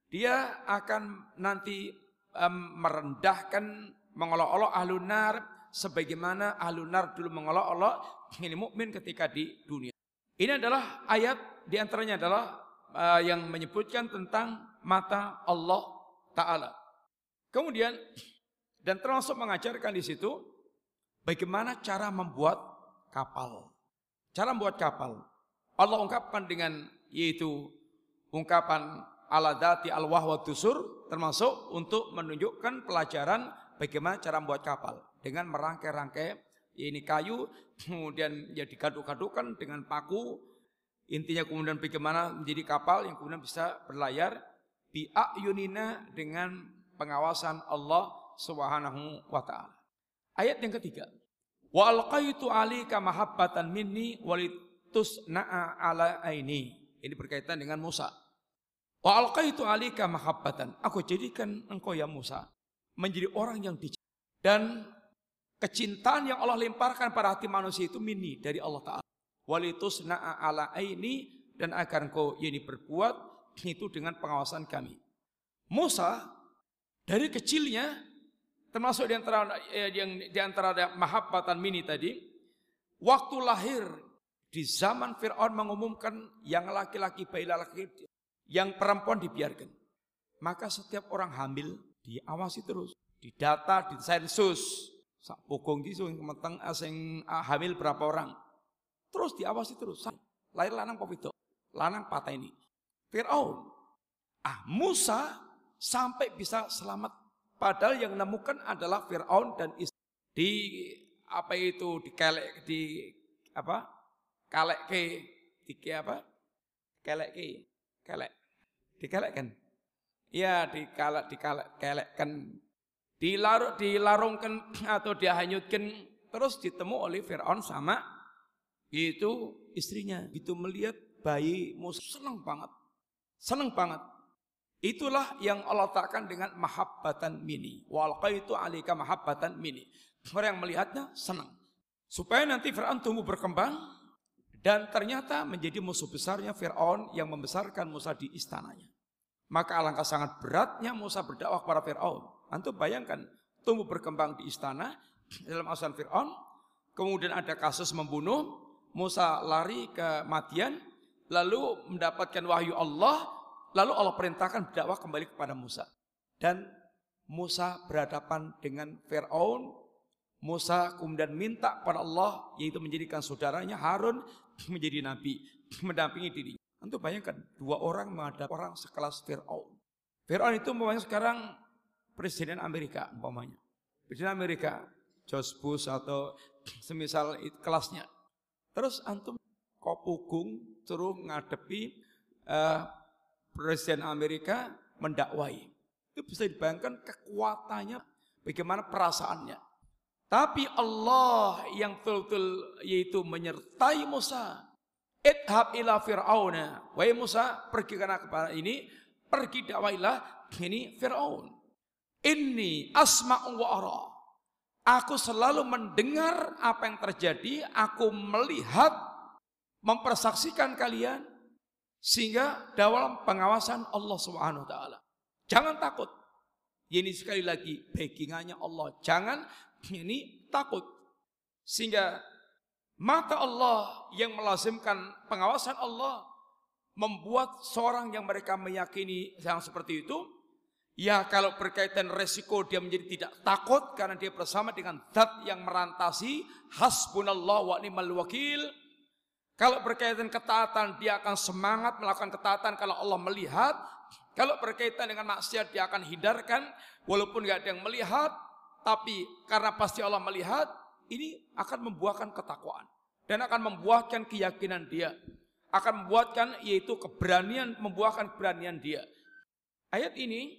dia akan nanti um, merendahkan mengolok-olok ahlun nar sebagaimana ahlun nar dulu mengolok-olok ini mukmin ketika di dunia. Ini adalah ayat di antaranya adalah uh, yang menyebutkan tentang mata Allah Taala. Kemudian dan termasuk mengajarkan di situ bagaimana cara membuat kapal. Cara membuat kapal. Allah ungkapkan dengan yaitu ungkapan ala dati al termasuk untuk menunjukkan pelajaran bagaimana cara membuat kapal dengan merangkai-rangkai ini kayu, [CLEARS THROAT] kemudian ya digaduk-gadukan dengan paku, intinya kemudian bagaimana menjadi kapal yang kemudian bisa berlayar bi ayunina dengan pengawasan Allah Subhanahu wa taala. Ayat yang ketiga. Wa alqaitu alika mahabbatan minni walitusna'a ala aini. Ini berkaitan dengan Musa. Wa alqaitu alika mahabbatan. Aku jadikan engkau ya Musa menjadi orang yang dicintai dan Kecintaan yang Allah lemparkan pada hati manusia itu mini dari Allah Ta'ala. Walitus na'a ala aini dan agar engkau ini berbuat itu dengan pengawasan kami. Musa dari kecilnya termasuk di antara eh, yang di antara mahabbatan mini tadi waktu lahir Di zaman Fir'aun mengumumkan yang laki-laki bayi laki yang perempuan dibiarkan. Maka setiap orang hamil diawasi terus, didata, disensus. Sak pokong yang kemeteng asing ah, hamil berapa orang. Terus diawasi terus. Lahir lanang apa Lanang patah ini. Fir'aun. Ah Musa sampai bisa selamat. Padahal yang menemukan adalah Fir'aun dan istri. Di apa itu dikelek di apa kalek ke di apa kelek ke kelek dikelek kan ya dikalek dikalek kelek kan dilarut dilarungkan atau dihanyutkan terus ditemu oleh Fir'aun sama itu istrinya. Itu melihat bayi Musa senang banget. Senang banget. Itulah yang Allah takkan dengan mahabbatan mini. Itu alika mahabbatan mini. Orang yang melihatnya senang. Supaya nanti Fir'aun tumbuh berkembang dan ternyata menjadi musuh besarnya Fir'aun yang membesarkan Musa di istananya. Maka alangkah sangat beratnya Musa berdakwah kepada Fir'aun. Antum bayangkan, tumbuh berkembang di istana, dalam asan Fir'aun, kemudian ada kasus membunuh, Musa lari ke Madian, lalu mendapatkan wahyu Allah, lalu Allah perintahkan berdakwah kembali kepada Musa. Dan Musa berhadapan dengan Fir'aun Musa kemudian minta pada Allah yaitu menjadikan saudaranya Harun [LAUGHS] menjadi nabi [LAUGHS] mendampingi diri. Untuk bayangkan dua orang menghadap orang sekelas Fir'aun. Fir'aun itu umpamanya sekarang presiden Amerika umpamanya. Presiden Amerika, George Bush atau [CLEARS THROAT] semisal kelasnya. Terus antum kopugung terus ngadepi uh, presiden Amerika mendakwai. Itu bisa dibayangkan kekuatannya, bagaimana perasaannya. Tapi Allah yang betul-betul yaitu menyertai Musa. Idhab ila fir'auna. Wahai Musa, pergi karena kepada ini, pergi dakwailah ini Fir'aun. Ini asma'u wa ara. Aku selalu mendengar apa yang terjadi, aku melihat, mempersaksikan kalian sehingga dalam pengawasan Allah Subhanahu taala. Jangan takut. Ini sekali lagi backingannya Allah. Jangan ini takut. Sehingga mata Allah yang melazimkan pengawasan Allah membuat seorang yang mereka meyakini yang seperti itu ya kalau berkaitan resiko dia menjadi tidak takut karena dia bersama dengan zat yang merantasi hasbunallah wa ni'mal wakil kalau berkaitan ketaatan dia akan semangat melakukan ketaatan kalau Allah melihat kalau berkaitan dengan maksiat dia akan hindarkan walaupun gak ada yang melihat tapi karena pasti Allah melihat, ini akan membuahkan ketakwaan. Dan akan membuahkan keyakinan dia. Akan membuatkan yaitu keberanian, membuahkan keberanian dia. Ayat ini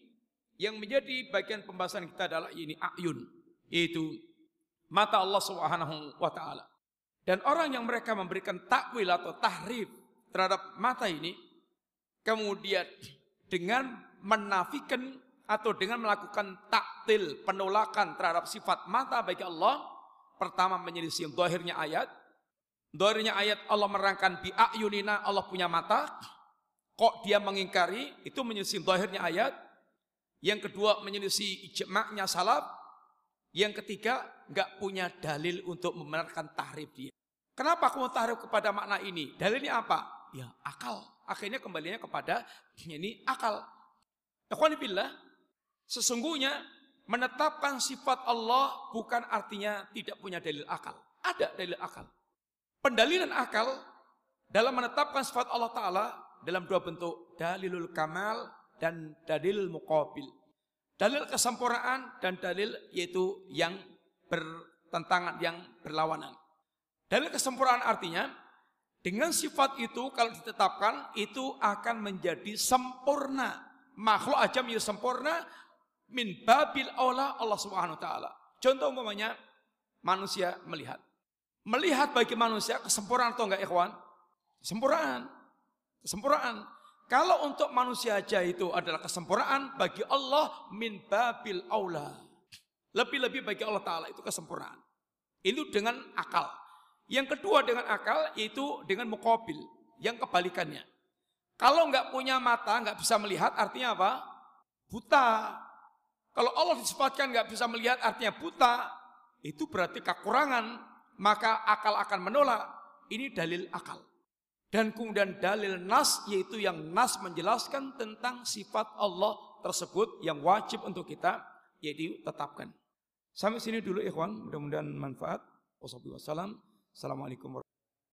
yang menjadi bagian pembahasan kita adalah ini ayun. Yaitu mata Allah Subhanahu wa taala. Dan orang yang mereka memberikan takwil atau tahrif terhadap mata ini kemudian dengan menafikan atau dengan melakukan taktil penolakan terhadap sifat mata bagi Allah pertama menyelisih dohirnya ayat dohirnya ayat Allah merangkan bi ayunina Allah punya mata kok dia mengingkari itu menyelisih dohirnya ayat yang kedua menyelisih ijma'nya salaf yang ketiga nggak punya dalil untuk membenarkan tahrif dia kenapa kamu tahrif kepada makna ini dalilnya apa ya akal akhirnya kembalinya kepada ini akal Ikhwanibillah Sesungguhnya menetapkan sifat Allah bukan artinya tidak punya dalil akal. Ada dalil akal. Pendalilan akal dalam menetapkan sifat Allah Ta'ala dalam dua bentuk. Dalilul kamal dan dalil muqabil. Dalil kesempurnaan dan dalil yaitu yang bertentangan, yang berlawanan. Dalil kesempurnaan artinya dengan sifat itu kalau ditetapkan itu akan menjadi sempurna. Makhluk aja menjadi sempurna min babil aula Allah Subhanahu wa taala. Contoh umpamanya manusia melihat. Melihat bagi manusia kesempurnaan atau enggak ikhwan? Kesempurnaan. Kesempurnaan. Kalau untuk manusia aja itu adalah kesempurnaan bagi Allah min babil aula. Lebih-lebih bagi Allah Ta'ala itu kesempurnaan. Itu dengan akal. Yang kedua dengan akal yaitu dengan mukobil. Yang kebalikannya. Kalau nggak punya mata, nggak bisa melihat, artinya apa? Buta. Kalau Allah disifatkan nggak bisa melihat artinya buta, itu berarti kekurangan, maka akal akan menolak. Ini dalil akal. Dan kemudian dalil nas yaitu yang nas menjelaskan tentang sifat Allah tersebut yang wajib untuk kita yaitu tetapkan. Sampai sini dulu ikhwan, mudah-mudahan manfaat. Wassalamualaikum warahmatullahi